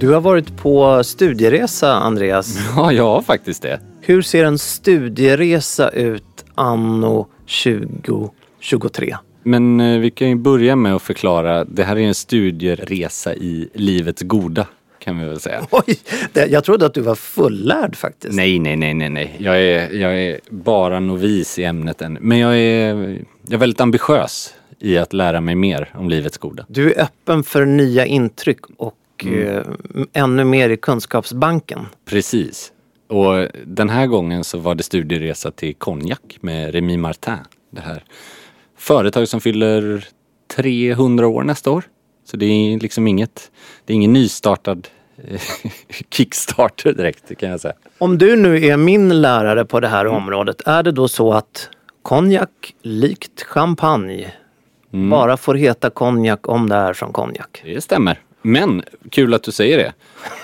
Du har varit på studieresa, Andreas. Ja, jag har faktiskt det. Hur ser en studieresa ut anno 2023? Men eh, vi kan ju börja med att förklara. Det här är en studieresa i livets goda, kan vi väl säga. Oj, det, jag trodde att du var fullärd faktiskt. Nej, nej, nej, nej, nej. Jag är, jag är bara novis i ämnet än. Men jag är, jag är väldigt ambitiös i att lära mig mer om livets goda. Du är öppen för nya intryck och eh, ännu mer i kunskapsbanken. Precis. Och den här gången så var det studieresa till Cognac med Remy Martin. Det här företaget som fyller 300 år nästa år. Så det är liksom inget, det är ingen nystartad eh, Kickstarter direkt kan jag säga. Om du nu är min lärare på det här området, är det då så att konjak, likt champagne, bara får heta konjak om det är från konjak? Det stämmer. Men kul att du säger det.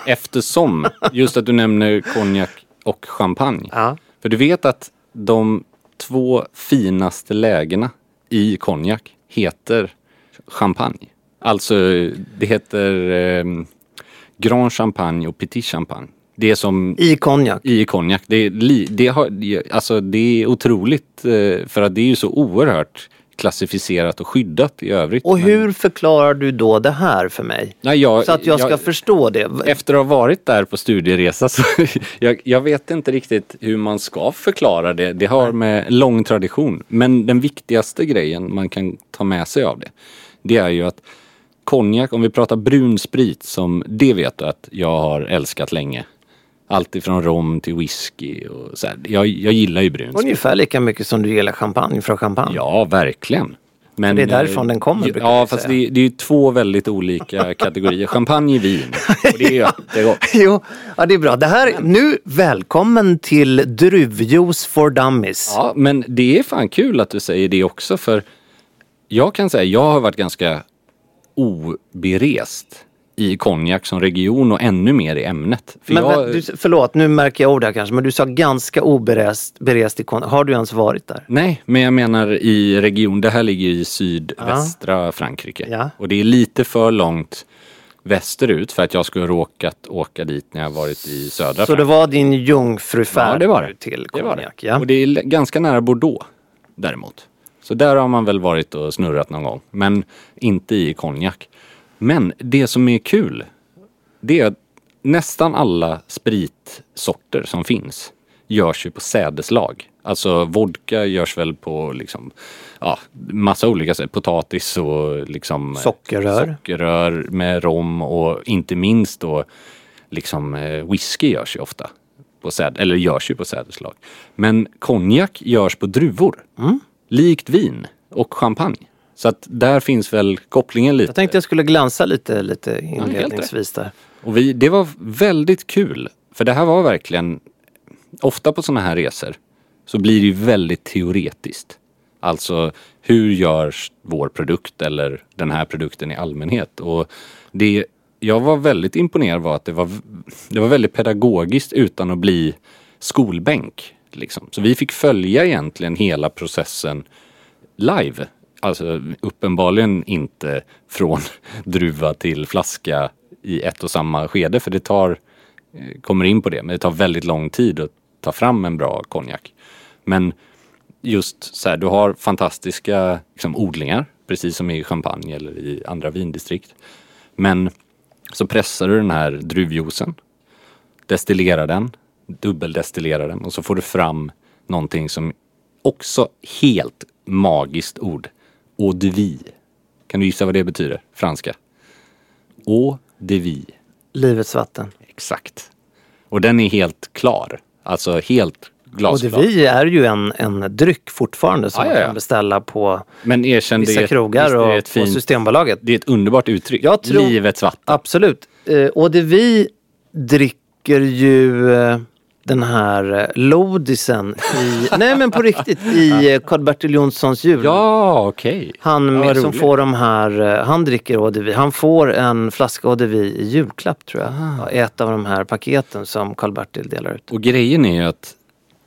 Eftersom just att du nämner konjak och champagne. Ja. För du vet att de två finaste lägena i konjak heter champagne. Alltså det heter eh, Grand Champagne och Petit Champagne. Det är som I konjak? i konjak. Det är, li, det, har, alltså det är otroligt eh, för att det är ju så oerhört klassificerat och skyddat i övrigt. Och Men- hur förklarar du då det här för mig? Nej, jag, Så att jag ska förstå det. Efter att ha varit där på studieresa så jag, jag vet inte riktigt hur man ska förklara det. Det har med lång tradition. Men den viktigaste grejen man kan ta med sig av det, det är ju att konjak, om vi pratar brun sprit som det vet du att jag har älskat länge. Allt ifrån rom till whisky och så här. Jag, jag gillar ju brun sprit. Ungefär lika mycket som du gillar champagne från champagne. Ja, verkligen. Men, det är därifrån eh, den kommer, Ja, brukar vi fast det, är- det är ju två väldigt olika kategorier. Champagne är vin. Och det är jättegott. Jo, ja, det är bra. Det här, nu välkommen till Druvjuice for Dummies. Ja, men det är fan kul att du säger det också för jag kan säga, jag har varit ganska oberest i konjak som region och ännu mer i ämnet. För men, jag, men, du, förlåt, nu märker jag ord här kanske, men du sa ganska oberest berest i konjak. Har du ens varit där? Nej, men jag menar i region, det här ligger i sydvästra Frankrike. Ja. Och det är lite för långt västerut för att jag skulle råkat åka dit när jag varit i södra Så Frankrike. det var din jungfrufärd Ja, det var det. till konjak? Ja. Och det är ganska nära Bordeaux däremot. Så där har man väl varit och snurrat någon gång. Men inte i konjak. Men det som är kul, det är att nästan alla spritsorter som finns görs ju på sädeslag. Alltså vodka görs väl på liksom, ja, massa olika sätt. Potatis och liksom Sockerrör. sockerrör med rom och inte minst då liksom eh, whisky görs ju ofta. På säd, eller görs ju på sädeslag. Men konjak görs på druvor. Likt vin och champagne. Så att där finns väl kopplingen lite. Jag tänkte jag skulle glänsa lite, lite inledningsvis där. Och vi, det var väldigt kul. För det här var verkligen, ofta på sådana här resor så blir det ju väldigt teoretiskt. Alltså hur görs vår produkt eller den här produkten i allmänhet? Och det jag var väldigt imponerad var att det var, det var väldigt pedagogiskt utan att bli skolbänk. Liksom. Så vi fick följa egentligen hela processen live. Alltså uppenbarligen inte från druva till flaska i ett och samma skede för det tar, eh, kommer in på det, men det tar väldigt lång tid att ta fram en bra konjak. Men just så här, du har fantastiska liksom, odlingar, precis som i champagne eller i andra vindistrikt. Men så pressar du den här druvjuicen, destillerar den, dubbeldestillerar den och så får du fram någonting som också helt magiskt ord. Eau de vie. Kan du gissa vad det betyder? Franska. Eau de vie. Livets vatten. Exakt. Och den är helt klar. Alltså helt glasklar. det vi är ju en, en dryck fortfarande som Ja, ja, man kan beställa på Men erkänn, det vissa är, krogar är och det ett på fint, Systembolaget. Det är ett underbart uttryck. Jag tror- Livets vatten. Absolut. Eh, och det vi dricker ju eh, den här eh, lodisen i, nej men på riktigt, i eh, Karl-Bertil Jonssons jul. Ja, okej. Han Ja, med, som får de här, eh, han dricker eau de vie. Han får en flaska eau de vie i julklapp tror jag. Ah. I ett av de här paketen som Karl-Bertil delar ut. Och grejen är ju att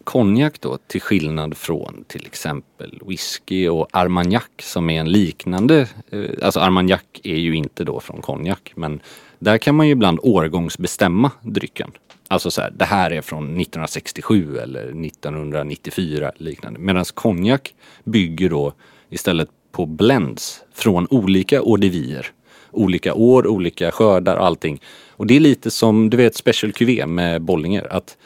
konjak då, till skillnad från till exempel whisky och armagnac som är en liknande, eh, alltså armagnac är ju inte då från konjak men där kan man ju ibland årgångsbestämma drycken. Alltså så här, det här är från 1967 eller 1994 liknande. Medan konjak bygger då istället på blends från olika ordevier. Olika år, olika skördar, allting. Och det är lite som, du vet, Special QV med Bollinger. Att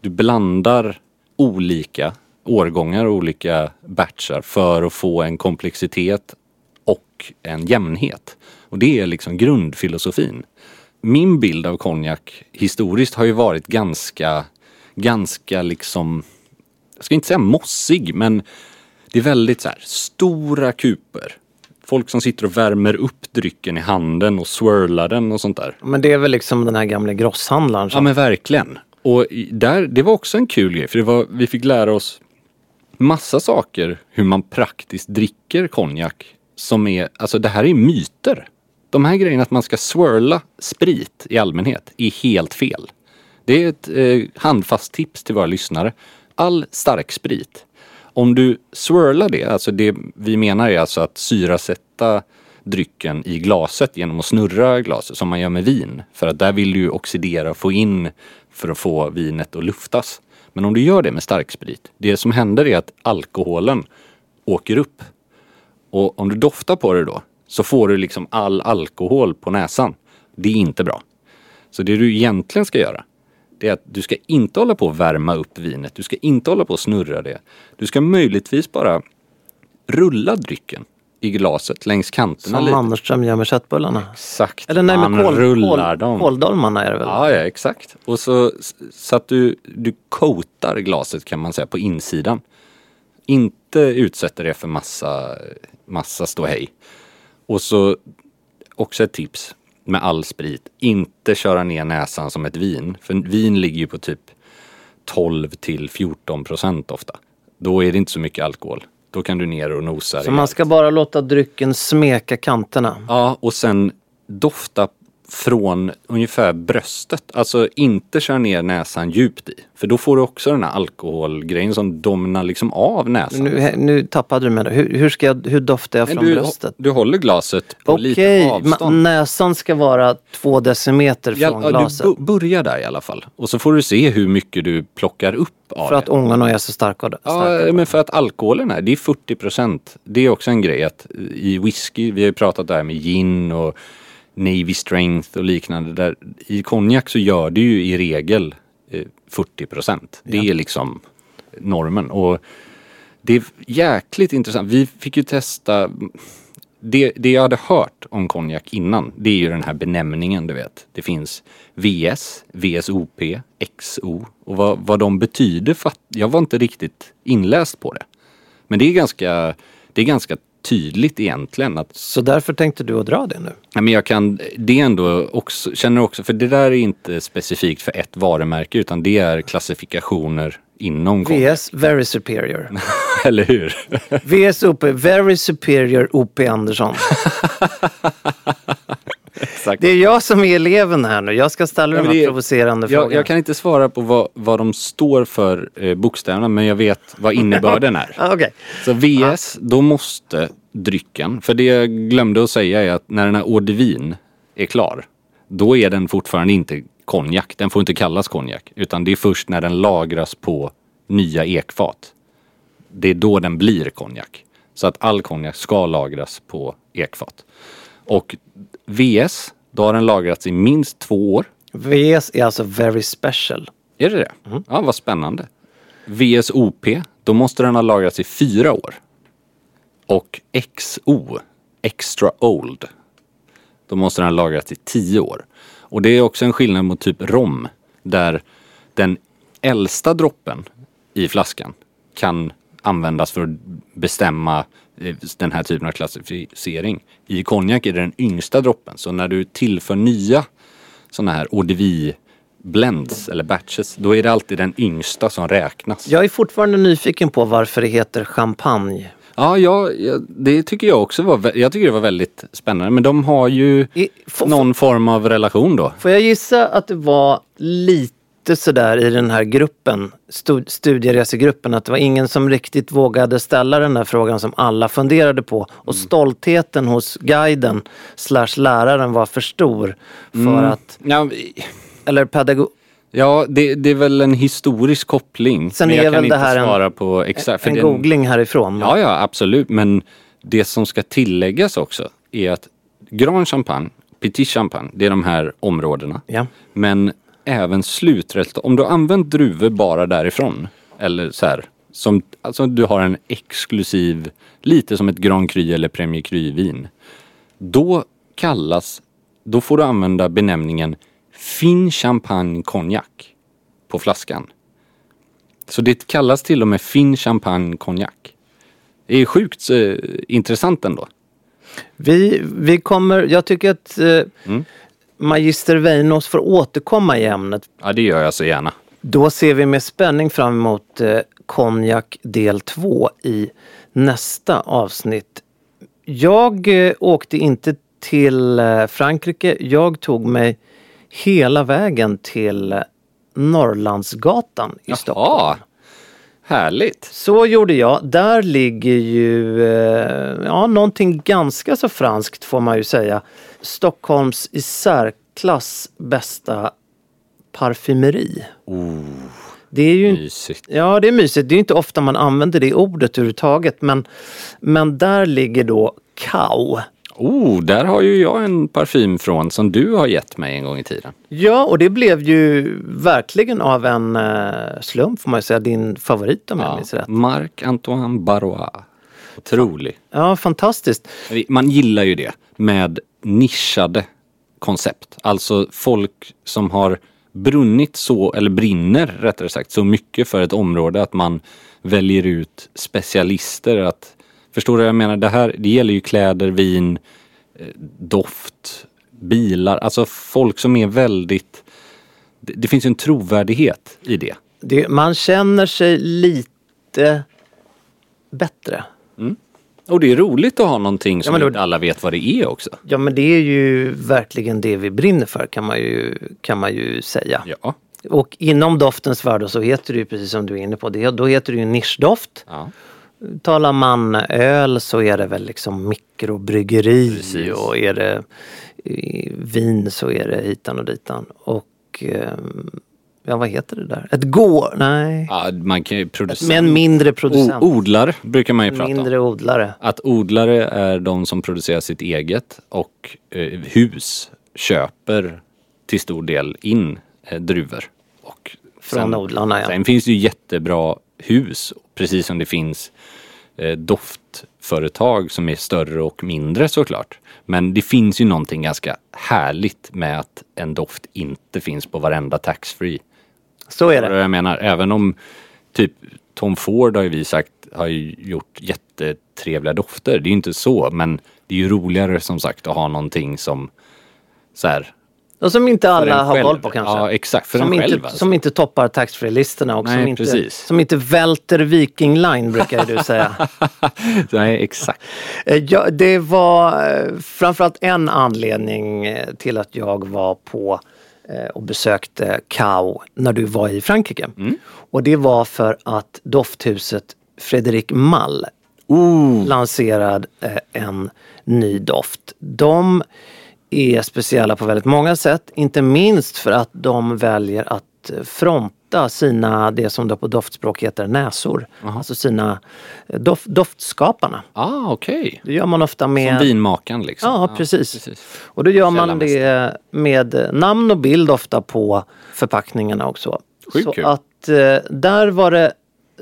du blandar olika årgångar och olika batchar för att få en komplexitet och en jämnhet. Och det är liksom grundfilosofin. Min bild av konjak historiskt har ju varit ganska, ganska liksom, jag ska inte säga mossig, men det är väldigt så här stora kuper. Folk som sitter och värmer upp drycken i handen och swirlar den och sånt där. Men det är väl liksom den här gamla grosshandlaren Ja som men verkligen. Och där, det var också en kul grej för det var, vi fick lära oss massa saker hur man praktiskt dricker konjak. Som är, alltså det här är myter. De här grejerna att man ska swirla sprit i allmänhet är helt fel. Det är ett eh, handfast tips till våra lyssnare. All starksprit, om du swirlar det, alltså det vi menar är alltså att syrasätta drycken i glaset genom att snurra glaset som man gör med vin. För att där vill du ju oxidera och få in för att få vinet att luftas. Men om du gör det med starksprit, det som händer är att alkoholen åker upp. Och om du doftar på det då så får du liksom all alkohol på näsan. Det är inte bra. Så det du egentligen ska göra det är att du ska inte hålla på att värma upp vinet. Du ska inte hålla på att snurra det. Du ska möjligtvis bara rulla drycken i glaset längs kanterna som lite. Mannerström gör med köttbullarna. Exakt. Eller nej, Man med kål, rullar kål, dem. kåldolmarna är det väl? Ja, ja, exakt. Och så, så att du, du coatar glaset kan man säga på insidan. Inte utsätter det för massa, massa ståhej. Och så också ett tips med all sprit. Inte köra ner näsan som ett vin. För vin ligger ju på typ 12 till 14 procent ofta. Då är det inte så mycket alkohol. Då kan du ner och nosa Så man ska bara låta drycken smeka kanterna. Ja, och sen dofta från ungefär bröstet. Alltså inte köra ner näsan djupt i. För då får du också den här alkoholgrejen som domnar liksom av näsan. Nu, nu tappade du mig. då. Hur, hur, ska jag, hur doftar jag från du, bröstet? du håller glaset på Okej, lite avstånd. näsan ska vara två decimeter från ja, glaset. du börjar där i alla fall. Och så får du se hur mycket du plockar upp av För att det. ångorna är så starka. Ja, men för att alkoholen är, det är 40 procent. Det är också en grej att i whisky, vi har ju pratat där med gin och Navy Strength och liknande. Där, I konjak så gör det ju i regel eh, 40 procent. Det är liksom normen. Och det är jäkligt intressant. Vi fick ju testa det, det jag hade hört om konjak innan, det är ju den här benämningen du vet. Det finns VS, VSOP, XO och vad, vad de betyder, fatt, jag var inte riktigt inläst på det. Men det är ganska, det är ganska tydligt egentligen. Att, Så därför tänkte du att dra det nu? ja, men jag kan, det ändå också, känner också, för det där är inte specifikt för ett varumärke utan det är klassifikationer inom. VS Very Superior. Eller hur? VS OP Very Superior OP Andersson. Exakt. Det är jag som är eleven här nu. Jag ska ställa Ja, de här det- provocerande Jag, frågorna. jag kan inte svara på vad, vad de står för eh, bokstäverna men jag vet vad innebörden är. Ah, Okej. Så VS, då måste drycken, för det jag glömde att säga är att när den här eau de vin är klar, då är den fortfarande inte konjak. Den får inte kallas konjak, utan det är först när den lagras på nya ekfat. Det är då den blir konjak. Så att all konjak ska lagras på ekfat. Och VS, då har den lagrats i minst två år. VS är alltså Very Special. Är det det? Ja, vad spännande. VSOP, då måste den ha lagrats i fyra år. Och XO, Extra Old, då måste den ha lagrats i tio år. Och det är också en skillnad mot typ rom, där den äldsta droppen i flaskan kan användas för att bestämma den här typen av klassificering. I konjak är det den yngsta droppen, så när du tillför nya sådana här vie blends eller batches, då är det alltid den yngsta som räknas. Jag är fortfarande nyfiken på varför det heter champagne. Ja, ja, det tycker jag också var, jag tycker det var väldigt spännande. Men de har ju I- någon form av relation då. Får jag gissa att det var lite sådär i den här gruppen, stu- studieresegruppen, att det var ingen som riktigt vågade ställa den där frågan som alla funderade på. Och stoltheten hos guiden slash läraren var för stor för att, Ja, eller pedagog... ja det, det är väl en historisk koppling. Sen men är jag kan väl inte det här en- svara på exakt. En den- googling härifrån. Ja, ja, absolut. Men det som ska tilläggas också är att Grand Champagne, Petit Champagne, det är de här områdena. Ja. Men även slutresultat, om du har använt druvor bara därifrån, eller så här, som, alltså du har en exklusiv, lite som ett Grand Cru eller Premier Cru-vin. Då kallas, då får du använda benämningen Fin Champagne Cognac på flaskan. Så det kallas till och med Fin Champagne Cognac. Det är sjukt eh, intressant ändå. Vi, vi kommer, jag tycker att eh, Mm. Magister Weinos får återkomma i ämnet. Ja, det gör jag så gärna. Då ser vi med spänning fram emot eh, Konjak del 2 i nästa avsnitt. Jag eh, åkte inte till eh, Frankrike. Jag tog mig hela vägen till Norrlandsgatan i Stockholm. Härligt. Så gjorde jag. Där ligger ju eh, ja, någonting ganska så franskt får man ju säga. Stockholms i särklass bästa parfymeri. Det är ju Mysigt. Ja, det är mysigt. Det är inte ofta man använder det ordet överhuvudtaget. Men, men där ligger då Kau. Oh, där har ju jag en parfym från som du har gett mig en gång i tiden. Ja, och det blev ju verkligen av en eh, slump får man ju säga. Din favorit om jag Ja, minns rätt. Marc-Antoine Barrois. Otrolig. Ja, fantastiskt. Man gillar ju det med nischade koncept. Alltså folk som har brunnit så, eller brinner rättare sagt, så mycket för ett område att man väljer ut specialister. Att, förstår du vad jag menar? Det här det gäller ju kläder, vin, eh, doft, bilar. Alltså folk som är väldigt... Det, det finns ju en trovärdighet i det. Det, man känner sig lite bättre. Och det är roligt att ha någonting som då- inte alla vet vad det är också. Ja men det är ju verkligen det vi brinner för kan man ju, kan man ju säga. Ja. Och inom doftens värld så heter det ju precis som du är inne på, det, då heter det ju nischdoft. ja. Talar man öl så är det väl liksom mikrobryggeri Precis. och är det eh, vin så är det hitan och ditan. Och ehm, ja vad heter det där? Ett går? Nej. Ja, man kan ju producera. Med en mindre producent. O- odlare brukar man ju prata mindre om. odlare. Att odlare är de som producerar sitt eget och eh, hus köper till stor del in eh, druvor. Och Från odlarna, ja. Sen finns det ju jättebra hus, precis som det finns eh, doftföretag som är större och mindre såklart. Men det finns ju någonting ganska härligt med att en doft inte finns på varenda taxfree. Så är det. jag menar, även om typ Tom Ford har ju vi sagt har ju gjort jättetrevliga dofter. Det är ju inte så men det är ju roligare som sagt att ha någonting som så här, Och som inte alla har själv. koll på kanske. Ja exakt, för som, en själv inte, alltså. som inte toppar taxfree-listorna och Nej, som, inte, precis. som inte välter Viking Line brukar du säga. Nej exakt. Eh, Ja, det var eh, framförallt en anledning eh, till att jag var på och besökte Kao när du var i Frankrike. Och det var för att dofthuset Fredrik Mall lanserad eh, en ny doft. De är speciella på väldigt många sätt, inte minst för att de väljer att eh, fronta sina, det som då på doftspråk heter näsor. Alltså sina eh, dof, doftskaparna. Ah okej. Det gör man ofta med... Som vinmakaren liksom. Ja, precis. Och då gör man det med namn och bild ofta på förpackningarna också. Sjukt Så kul. att eh, där var det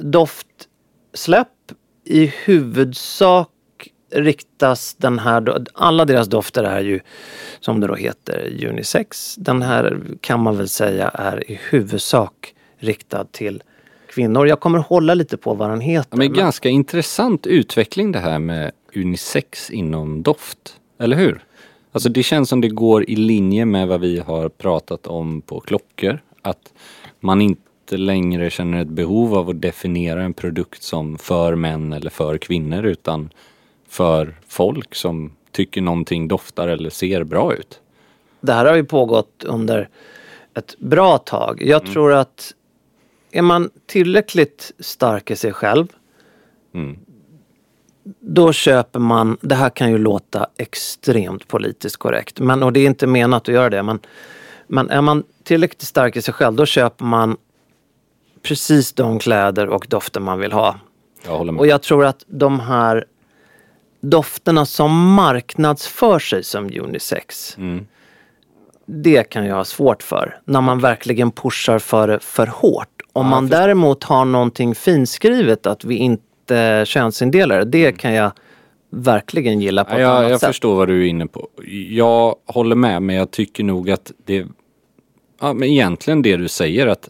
doftsläpp i huvudsak riktas den här, alla deras dofter är ju som det då heter unisex. Den här kan man väl säga är i huvudsak riktad till kvinnor. Jag kommer hålla lite på vad den heter. Men men- ganska intressant utveckling det här med unisex inom doft. Eller hur? Alltså det känns som det går i linje med vad vi har pratat om på klockor. Att man inte längre känner ett behov av att definiera en produkt som för män eller för kvinnor utan för folk som tycker någonting doftar eller ser bra ut. Det här har ju pågått under ett bra tag. Jag tror att är man tillräckligt stark i sig själv då köper man, det här kan ju låta extremt politiskt korrekt, men, och det är inte menat att göra det, men, men är man tillräckligt stark i sig själv då köper man precis de kläder och dofter man vill ha. Jag håller med. Och jag tror att de här dofterna som marknadsför sig som unisex. Det kan jag ha svårt för. När man verkligen pushar för för hårt. Om man däremot har någonting finskrivet att vi inte könsindelar det. Det kan jag verkligen gilla på Ja, ett jag annat jag sätt. förstår vad du är inne på. Jag håller med men jag tycker nog att det... Ja men egentligen det du säger att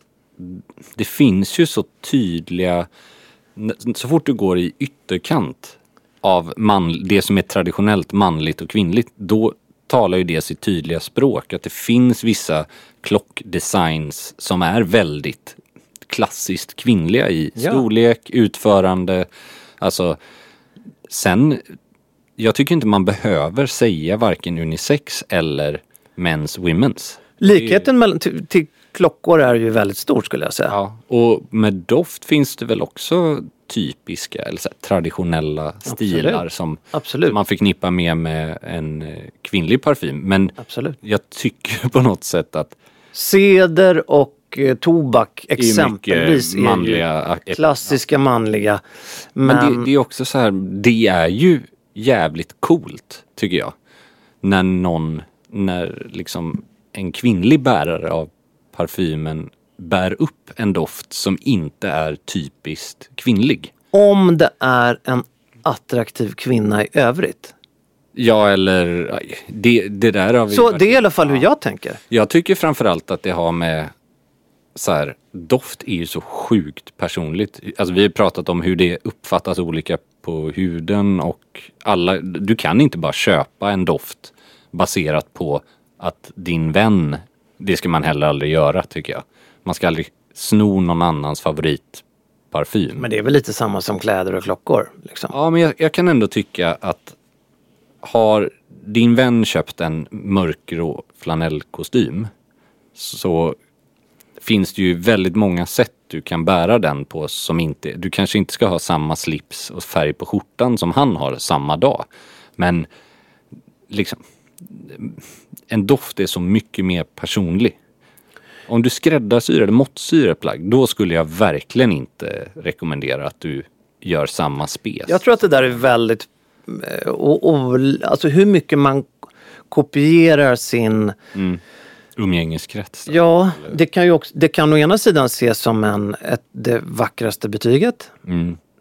det finns ju så tydliga... Så fort du går i ytterkant av man, det som är traditionellt manligt och kvinnligt då talar ju det sitt tydliga språk. Att det finns vissa klockdesigns som är väldigt klassiskt kvinnliga i Ja. storlek, utförande. Alltså Sen, jag tycker inte man behöver säga varken unisex eller mens women's. Likheten mellan, till, till klockor är ju väldigt stor skulle jag säga. Ja, och med doft finns det väl också typiska eller så här, traditionella stilar som Absolut. man förknippar mer med en eh, kvinnlig parfym. Men Absolut. jag tycker på något sätt att Ceder och eh, tobak är exempelvis mycket manliga... är klassiska manliga. Men, Men det, det är också så här, det är ju jävligt coolt tycker jag. När någon, när liksom en kvinnlig bärare av parfymen bär upp en doft som inte är typiskt kvinnlig. om det är en attraktiv kvinna i övrigt. Ja eller, det, det där har vi Så varit det är i alla fall hur jag tänker. Jag tycker framförallt att det har med så här, doft är ju så sjukt personligt. Alltså vi har pratat om hur det uppfattas olika på huden och alla, du kan inte bara köpa en doft baserat på att din vän, det ska man heller aldrig göra tycker jag. Man ska aldrig sno någon annans favoritparfym. Men det är väl lite samma som kläder och klockor. Liksom. Ja, men jag, jag kan ändå tycka att har din vän köpt en mörkgrå flanellkostym så finns det ju väldigt många sätt du kan bära den på som inte, du kanske inte ska ha samma slips och färg på skjortan som han har samma dag. Men liksom, en doft är så mycket mer personlig. Om du skräddarsyr eller måttsyr ett plagg, då skulle jag verkligen inte rekommendera att du gör samma spes. Jag tror att det där är väldigt... eh, Och, och, alltså hur mycket man kopierar sin... Umgängeskrets. Ja, det kan ju också, det kan å ena sidan ses som en, ett, det vackraste betyget.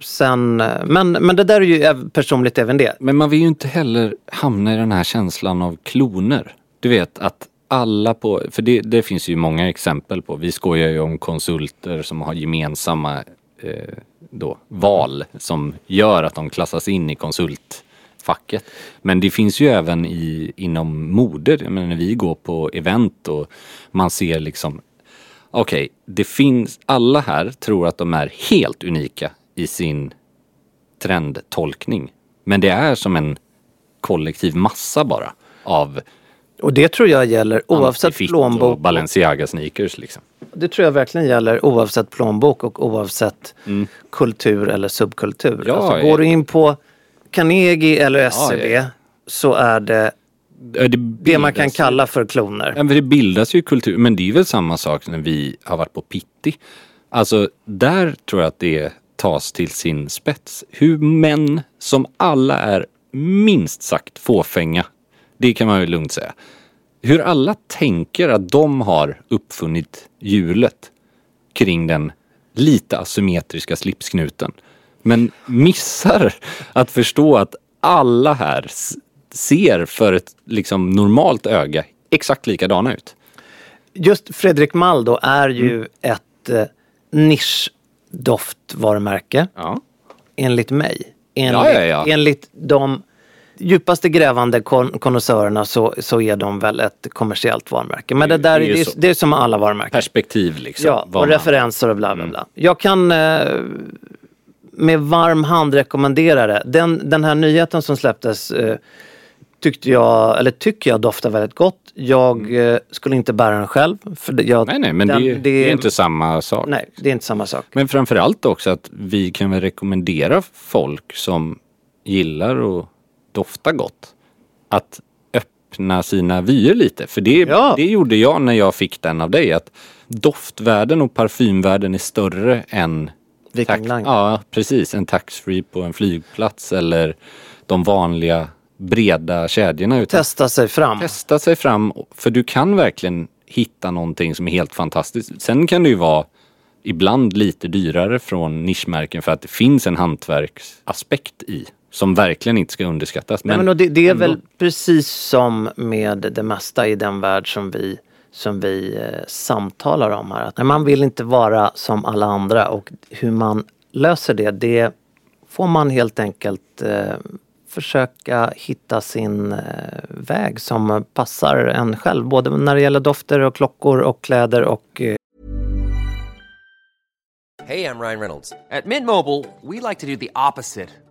Sen, eh, men, men det där är ju personligt även det. Men man vill ju inte heller hamna i den här känslan av kloner. Du vet att alla på, för det, det finns ju många exempel på, vi skojar ju om konsulter som har gemensamma eh, då, val som gör att de klassas in i konsultfacket. Men det finns ju även i, inom mode, jag menar när vi går på event och man ser liksom Okej, det finns, alla här tror att de är helt unika i sin trendtolkning. Men det är som en kollektiv massa bara av och det tror jag gäller oavsett Antifit och plånbok. Balenciaga sneakers liksom. Det tror jag verkligen gäller oavsett plånbok och oavsett kultur eller subkultur. Mm. Ja, alltså, ja. går du in på Carnegie eller SCB ja, ja. så är det Det, det man kan kalla för kloner. Ja, men det bildas ju kultur, men det är väl samma sak när vi har varit på Pitti. Alltså där tror jag att det tas till sin spets. Hur män som alla är minst sagt fåfänga, det kan man ju lugnt säga. Hur alla tänker att de har uppfunnit hjulet kring den lite asymmetriska slipsknuten. Men missar att förstå att alla här ser för ett liksom normalt öga exakt likadana ut. Just Fredrik Mall då är ju Mm. ett eh, nischdoftvarumärke Ja. enligt mig. Enligt, Ja, ja, ja. enligt de djupaste grävande kon- konnässörerna så, så är de väl ett kommersiellt varumärke. Men det, Det- där det är, det, det är som alla varumärken. Perspektiv liksom. Ja, och man- Mm. referenser och bla bla bla. Jag kan eh, med varm hand rekommendera det. Den, den här nyheten som släpptes eh, tyckte jag, eller tycker jag doftar väldigt gott. Jag eh, skulle inte bära den själv. För jag, Mm. Nej, nej, men den- det, det är inte samma sak. Nej, det är inte samma sak. Men framförallt också att vi kan väl rekommendera folk som gillar att dofta gott att öppna sina vyer lite. För det, Ja. det gjorde jag när jag fick den av dig. Att doftvärden och parfymvärden är större än Viking tax-. Ja, precis. En taxfree på en flygplats eller de vanliga breda kedjorna. Utan Testa sig fram. testa sig fram, för du kan verkligen hitta någonting som är helt fantastiskt. Sen kan det ju vara ibland lite dyrare från nischmärken för att det finns en hantverksaspekt i som verkligen inte ska underskattas. Nej, men det, det är ändå. väl precis som med det mesta i den värld som vi, som vi eh, samtalar om här. Att man vill inte vara som alla andra och hur man löser det, det får man helt enkelt eh, försöka hitta sin eh, väg som passar en själv. Både när det gäller dofter och klockor och kläder och eh, Hey, I'm Ryan Reynolds. At Mint Mobile, we like to do the opposite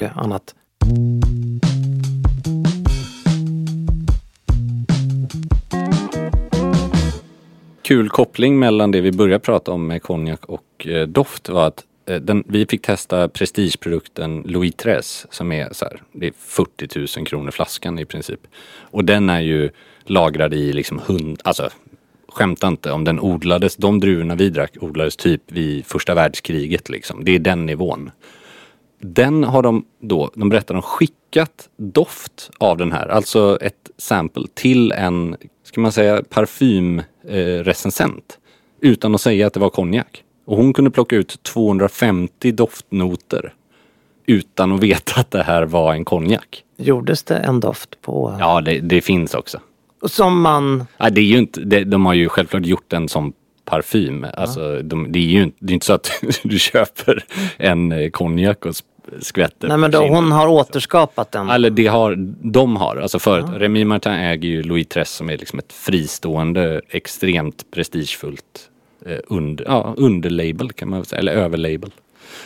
Annat. Kul koppling mellan det vi började prata om med konjak och eh, doft var att eh, den, vi fick testa prestigeprodukten Louis Tres. som är så här, det är 40 000 kronor flaskan i princip. Och den är ju lagrad i liksom hund, alltså skämta inte, om den odlades, de druvorna vi drack odlades typ vid första världskriget liksom. Det är den nivån. Den har de då, de berättar, de skickat doft av den här, alltså ett sample till en, ska man säga, parfymrecensent. utan att säga att det var konjak. Och hon kunde plocka ut 250 doftnoter utan att veta att det här var en konjak. Gjordes det en doft på... Ja, det, det finns också. Som man... Ja, det är ju inte, det, de har ju självklart gjort en som parfym. Alltså, de, det är ju inte, det är inte så att du köper en eh, konjak och skvätter Nej men då, hon har återskapat den. Eller det har, de har, alltså förut. Remy Martin äger ju Louis XIII som är liksom ett fristående, extremt prestigefullt eh, under, ja, underlabel kan man säga, eller överlabel.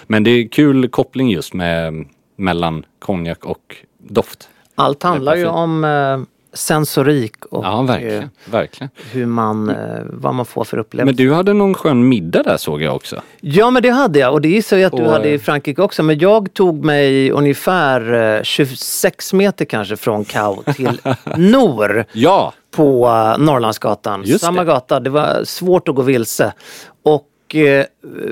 Men det är kul koppling just med mellan konjak och doft. Allt handlar ju om eh, sensorik och Ja, verkligen. eh, verkligen. hur man, eh, vad man får för upplevelse. Men du hade någon skön middag där såg jag också. Ja men det hade jag och det gissar jag att du Och, hade i eh, Frankrike också. Men jag tog mig ungefär eh, 26 meter kanske från Kau till Nor Ja! på Norrlandsgatan. Just Samma det. gata, det var svårt att gå vilse. Och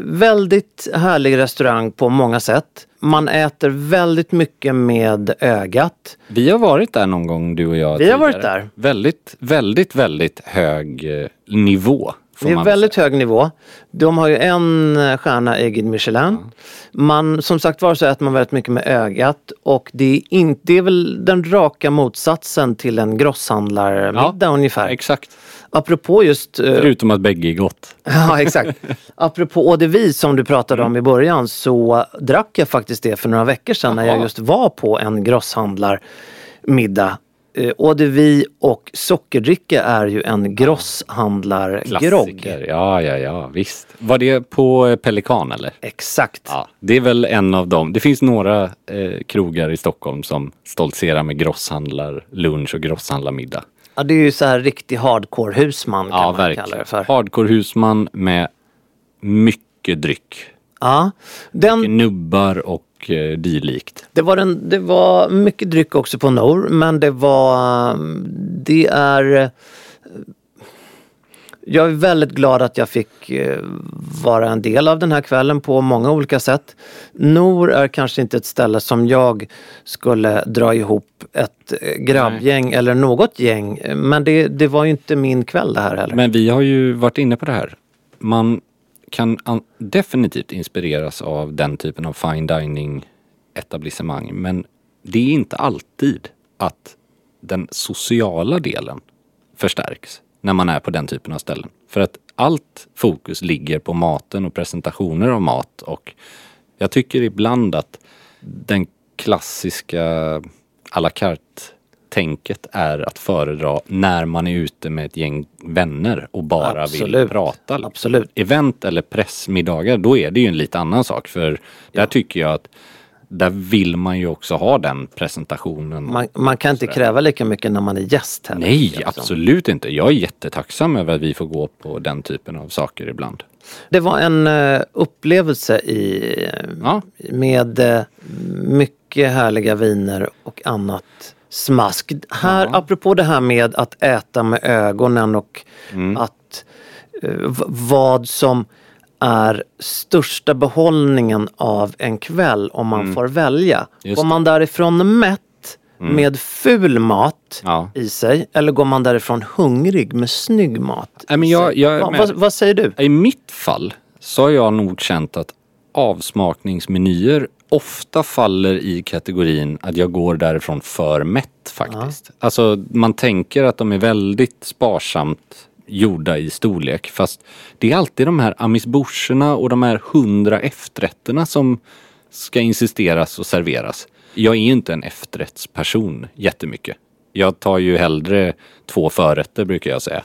väldigt härlig restaurang på många sätt. Man äter väldigt mycket med ögat. Vi har varit där någon gång du och jag. Vi har varit tidigare. där. Väldigt, väldigt, väldigt hög eh, nivå. Det är väldigt hög nivå. De har ju en eh, stjärna i Guide Michelin. Man, som sagt var så äter man väldigt mycket med ögat och det är, inte, det är väl den raka motsatsen till en grosshandlarmiddag ungefär. Exakt. Apropå just... eh, Förutom att bägge är gott. Ja, exakt. Apropå eau de vie som du pratade om i början så drack jag faktiskt det för några veckor sedan när jag just var på en grosshandlarmiddag. Eau de vie och sockerdricka är ju en grosshandlargrogg. Ja, ja, ja, visst. Var det på eh, Pelikan eller? Exakt. Ja, det är väl en av dem. Det finns några eh, krogar i Stockholm som stoltserar med grosshandlar lunch och grosshandlarmiddag. Ja, det är ju så här riktig hardcore husman kan Ja, man kalla det verkligen. för. Hardcore husman med mycket dryck. Ja, den, Nubbar och eh, dylikt. det, var den, det var mycket dryck också på Nor men det var, det är eh, jag är väldigt glad att jag fick eh, vara en del av den här kvällen på många olika sätt. Nor är kanske inte ett ställe som jag skulle dra ihop ett grabbgäng eller något gäng. Men det, det var ju inte min kväll det här heller. Men vi har ju varit inne på det här. Man kan an- definitivt inspireras av den typen av fine dining etablissemang. Men det är inte alltid att den sociala delen förstärks när man är på den typen av ställen. För att allt fokus ligger på maten och presentationer av mat och jag tycker ibland att den klassiska à la carte carte-tänket är att föredra när man är ute med ett gäng vänner och bara vill Absolut. prata. liksom. Absolut. Event eller pressmiddagar, då är det ju en lite annan sak. För där tycker jag att där vill man ju också ha den presentationen. Man, man kan inte kräva lika mycket när man är gäst heller. Nej, jag. absolut inte. Jag är jättetacksam över att vi får gå på den typen av saker ibland. Det var en eh, upplevelse i, Ja. med eh, mycket härliga viner och annat smask. Här, apropå det här med att äta med ögonen och Mm. att eh, vad som är största behållningen av en kväll om man får välja. Mm. Just Går man därifrån mätt med ful mat Ja. i sig eller går man därifrån hungrig med snygg mat? Nej, men i jag- jag Va- med. vad, vad säger du? I mitt fall så har jag nog känt att avsmakningsmenyer ofta faller i kategorin att jag går därifrån för mätt faktiskt. Alltså man tänker att de är väldigt sparsamt gjorda i storlek fast det är alltid de här amuse-boucherna och de här hundra efterrätterna som ska insisteras och serveras. Jag är ju inte en efterrättsperson jättemycket. Jag tar ju hellre två förrätter brukar jag säga.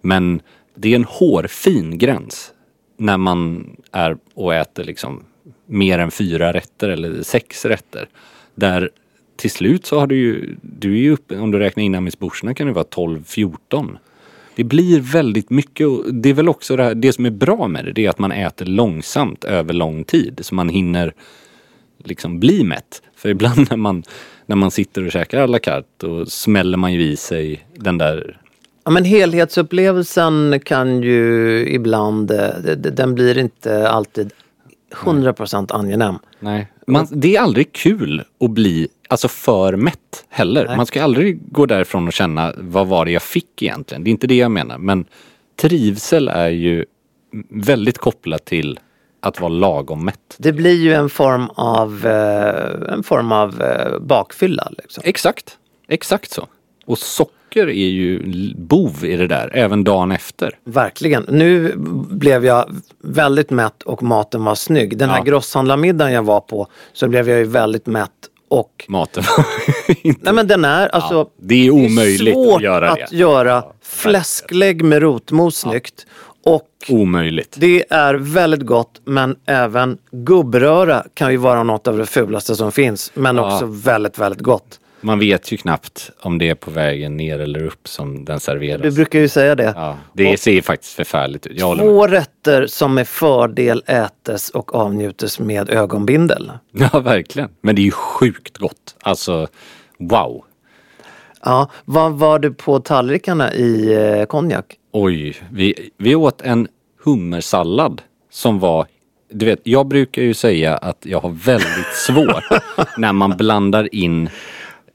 Men det är en hårfin gräns när man är och äter liksom mer än fyra rätter eller sex rätter. Där till slut så har du ju, du är ju uppe, om du räknar in amuse-boucherna kan det vara 12-14. Det blir väldigt mycket och det är väl också det, här, det som är bra med det, det är att man äter långsamt över lång tid. Så man hinner liksom bli mätt. För ibland när man, när man sitter och käkar à la carte då smäller man ju i sig den där Ja, men helhetsupplevelsen kan ju ibland, eh, den blir inte alltid 100% angenäm. Nej. Man, det är aldrig kul att bli alltså för mätt heller. Nej. Man ska aldrig gå därifrån och känna vad var det jag fick egentligen. Det är inte det jag menar. Men trivsel är ju väldigt kopplat till att vara lagom mätt. Det blir ju en form av, eh, en form av eh, bakfylla. Liksom. Exakt, exakt så. Och socker är ju bov i det där, även dagen efter. Verkligen. Nu blev jag väldigt mätt och maten var snygg. Den här Ja. grosshandlarmiddagen jag var på så blev jag ju väldigt mätt och Maten var inte... Nej men den är alltså det är omöjligt svårt att göra det. att göra fläsklägg med rotmos snyggt. Och Omöjligt. det är väldigt gott men även gubbröra kan ju vara något av det fulaste som finns. Men Ja. också väldigt, väldigt gott. Man vet ju knappt om det är på vägen ner eller upp som den serveras. Du brukar ju säga det. Ja, det ser faktiskt förfärligt ut. Jag. Två rätter som med fördel ätes och avnjutes med ögonbindel. Ja, verkligen. Men det är ju sjukt gott. Alltså, wow. Ja, vad var det på tallrikarna i eh, konjak? Oj, vi, vi åt en hummersallad som var du vet, jag brukar ju säga att jag har väldigt svårt när man blandar in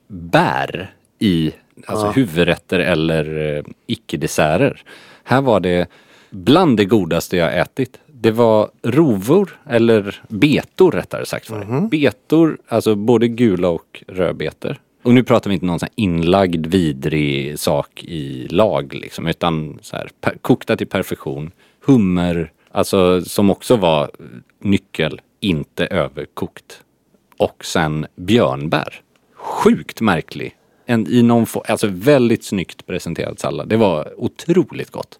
bär i alltså huvudrätter eller eh, icke-desserter. Här var det bland det godaste jag ätit. Det var rovor, eller betor rättare sagt. Var det. Betor, alltså både gula och rödbetor. Och nu pratar vi inte någon sån här inlagd vidrig sak i lag liksom, utan så här, per, kokta till perfektion. Hummer, alltså som också var nyckel, inte överkokt. Och sen björnbär. Sjukt märklig. En, I någon alltså väldigt snyggt presenterad sallad. Det var otroligt gott.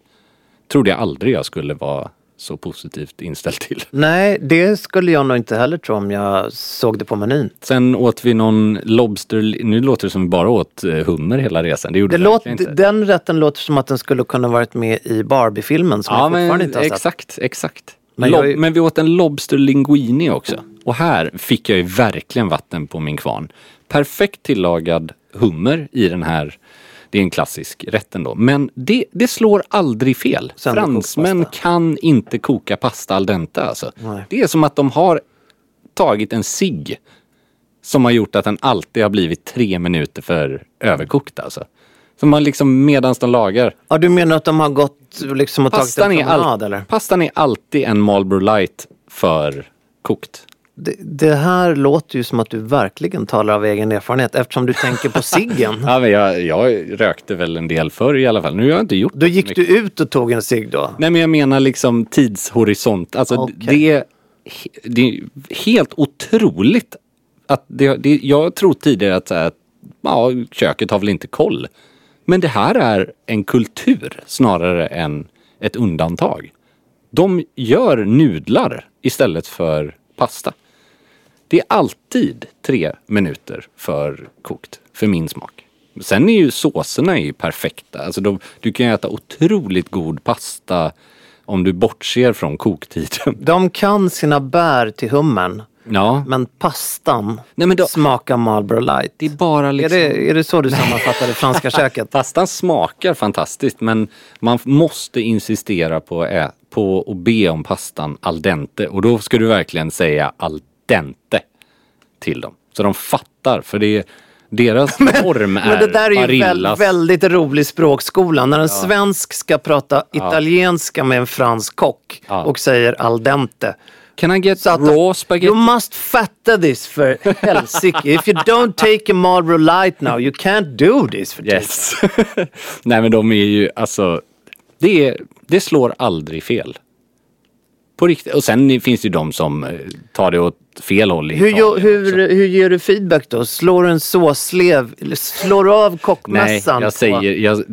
Trodde jag aldrig jag skulle vara så positivt inställd till. Nej, det skulle jag nog inte heller tro om jag såg det på menyn. Sen åt vi någon Lobster, nu låter det som vi bara åt eh, hummer hela resan. Det gjorde Det låt, inte. den rätten låter som att den skulle kunna varit med i Barbie-filmen som Ja jag fortfarande men inte har sett. exakt, exakt. Men jag är- men vi åt en Lobster linguine också. Och här fick jag ju verkligen vatten på min kvarn. Perfekt tillagad hummer i den här, det är en klassisk rätt ändå. Men det, det slår aldrig fel. Sönderkokt Fransmän kan inte koka pasta al dente alltså. Nej. Det är som att de har tagit en cigg som har gjort att den alltid har blivit tre minuter för överkokt alltså. Som man liksom medans de lagar. Ja, du menar att de har gått liksom och tagit Pastan en är, promenad all, eller? pastan är alltid en Marlboro light för kokt. Det, det här låter ju som att du verkligen talar av egen erfarenhet eftersom du tänker på ciggen. Ja, men jag, jag rökte väl en del förr i alla fall. Nu har jag inte gjort Då det gick mycket. du ut och tog en cigg då? Nej men jag menar liksom tidshorisont. Alltså Okej. det, är, det är helt otroligt att det, det, jag tror tidigare att här, ja, köket har väl inte koll. Men det här är en kultur snarare än ett undantag. De gör nudlar istället för pasta. Det är alltid tre minuter för kokt, för min smak. Sen är ju såserna är ju perfekta. Alltså de, du kan äta otroligt god pasta om du bortser från koktiden. De kan sina bär till hummern. Ja, Men pastan Nej, men då- smakar Marlboro light. det är bara Är liksom... det, är det så du sammanfattar det franska köket? Pastan smakar fantastiskt men man måste insistera på, ä, på att be om pastan al dente och då ska du verkligen säga al dente till dem. Så de fattar för det är, deras form är Men det där är ju Barillas. väldigt rolig språkskola. När en svensk ska prata italienska med en fransk kock Ja. och säger al dente. Can I get att- raw spaghetti? You must fatta this för helsike. If you don't take a Marlboro light now you can't do this. För Yes. Nej men de är ju alltså, det, är, det slår aldrig fel. På riktigt. Och sen finns det ju de som eh, tar det åt fel håll i Hur, Italien hur, också. hur ger du feedback då? Slår du en såslev? Slår du av Nej, kockmässan? jag på- säger, jag,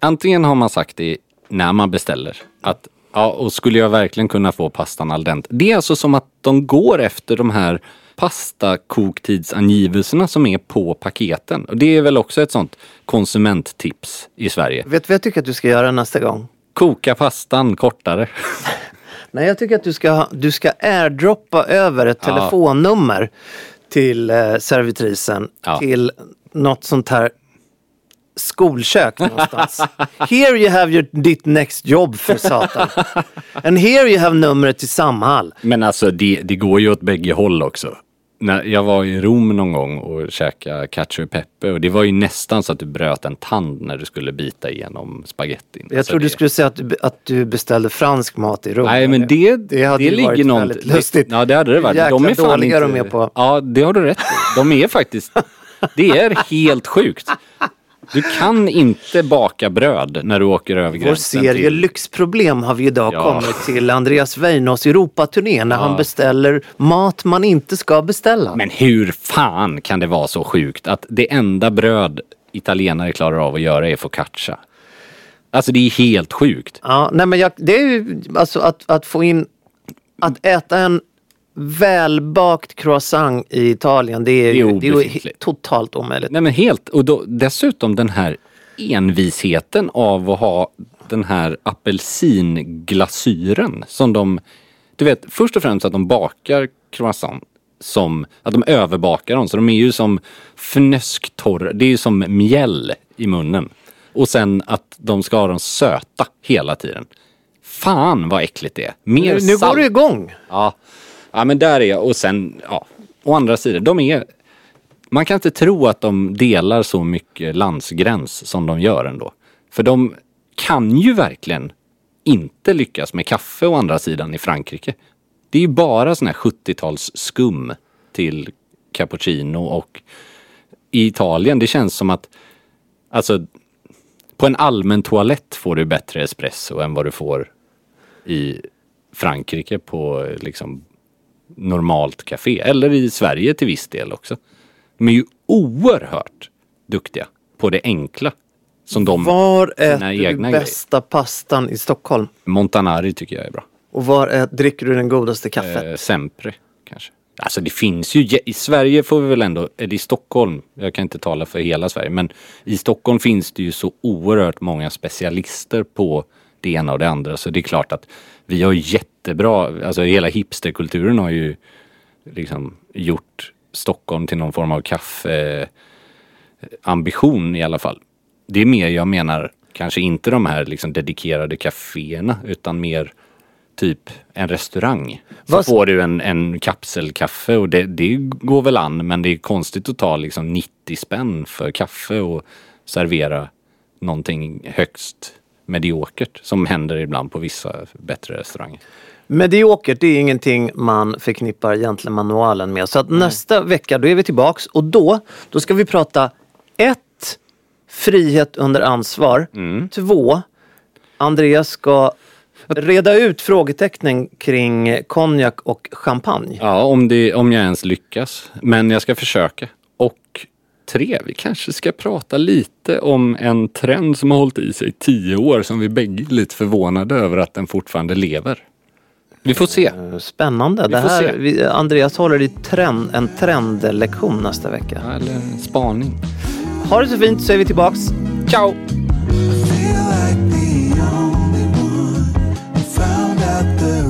antingen har man sagt det när man beställer. Att, ja, och skulle jag verkligen kunna få pastan al dente. Det är alltså som att de går efter de här pastakoktids-angivelserna som är på paketen. Och det är väl också ett sånt konsumenttips i Sverige. Vet du vad jag tycker att du ska göra nästa gång? Koka pastan kortare. Nej, jag tycker att du ska, du ska airdroppa över ett Ja. telefonnummer till eh, servitrisen Ja. till något sånt här skolkök någonstans. here you have your, ditt next job för satan. And here you have numret till Samhall. Men alltså det, det går ju åt bägge håll också. När jag var i Rom någon gång och käkade cacio e pepe och det var ju nästan så att du bröt en tand när du skulle bita igenom spagettin. Jag Alltså trodde du det- skulle säga att du, att du beställde fransk mat i Rom. Nej men det, det, hade ju ligger varit något... väldigt lustigt. Ja det hade det varit. Jäkla de är fan dåliga inte, de är på. Ja det har du rätt i. De är faktiskt... Det är helt sjukt. Du kan inte baka bröd när du åker över Vår gränsen serie till... Lyxproblem har vi idag Ja. kommit till Andreas Weinås Europaturné när Ja. han beställer mat man inte ska beställa. Men hur fan kan det vara så sjukt att det enda bröd italienare klarar av att göra är focaccia? Alltså det är helt sjukt. Ja, nej men jag, det är ju alltså att, att få in, att äta en välbakt croissant i Italien, det är, ju- det är ju totalt omöjligt. Nej men helt, och då, dessutom den här envisheten av att ha den här apelsinglasyren som de, du vet först och främst att de bakar croissant som, att de överbakar dem så de är ju som fnösktorra, det är ju som mjäll i munnen. Och sen att de ska ha dem söta hela tiden. Fan vad äckligt det är. Mer Nu, nu salt. går det igång. Ja ja, men där är jag. Och sen, ja, å andra sidan, de är... Man kan inte tro att de delar så mycket landsgräns som de gör ändå. För de kan ju verkligen inte lyckas med kaffe å andra sidan i Frankrike. Det är ju bara sån här 70-tals skum till cappuccino och i Italien, det känns som att alltså på en allmän toalett får du bättre espresso än vad du får i Frankrike på liksom normalt café. Eller i Sverige till viss del också. De är ju oerhört duktiga på det enkla. Som de, Var äter du egna grejer. bästa pastan i Stockholm? Montanari tycker jag är bra. Och var ä, dricker du den godaste kaffet? Eh, Sempre kanske. Alltså det finns ju, i Sverige får vi väl ändå, eller i Stockholm, jag kan inte tala för hela Sverige, men i Stockholm finns det ju så oerhört många specialister på det ena och det andra. Så det är klart att vi har jättebra, alltså hela hipsterkulturen har ju liksom gjort Stockholm till någon form av kaffeambition i alla fall. Det är mer jag menar, kanske inte de här liksom dedikerade kaféerna utan mer typ en restaurang. Så Vad- får du en, en kapselkaffe och det, det går väl an men det är konstigt att ta liksom 90 spänn för kaffe och servera någonting högst mediokert som händer ibland på vissa bättre restauranger. Mediokert, det är ingenting man förknippar gentlemanualen med. Så att nästa vecka, då är vi tillbaks och då, då ska vi prata ett, frihet under ansvar. Två, Andreas ska reda ut frågetecknen kring konjak och champagne. Ja, om, det, om jag ens lyckas. Men jag ska försöka. Och tre, vi kanske ska prata lite om en trend som har hållit i sig i tio år som vi bägge är lite förvånade över att den fortfarande lever. Vi får se. Spännande. Vi Det får här, se. vi, Andreas håller i trend, en trendlektion nästa vecka. Eller en spaning. Ha det så fint så är vi tillbaks. Ciao! feel like the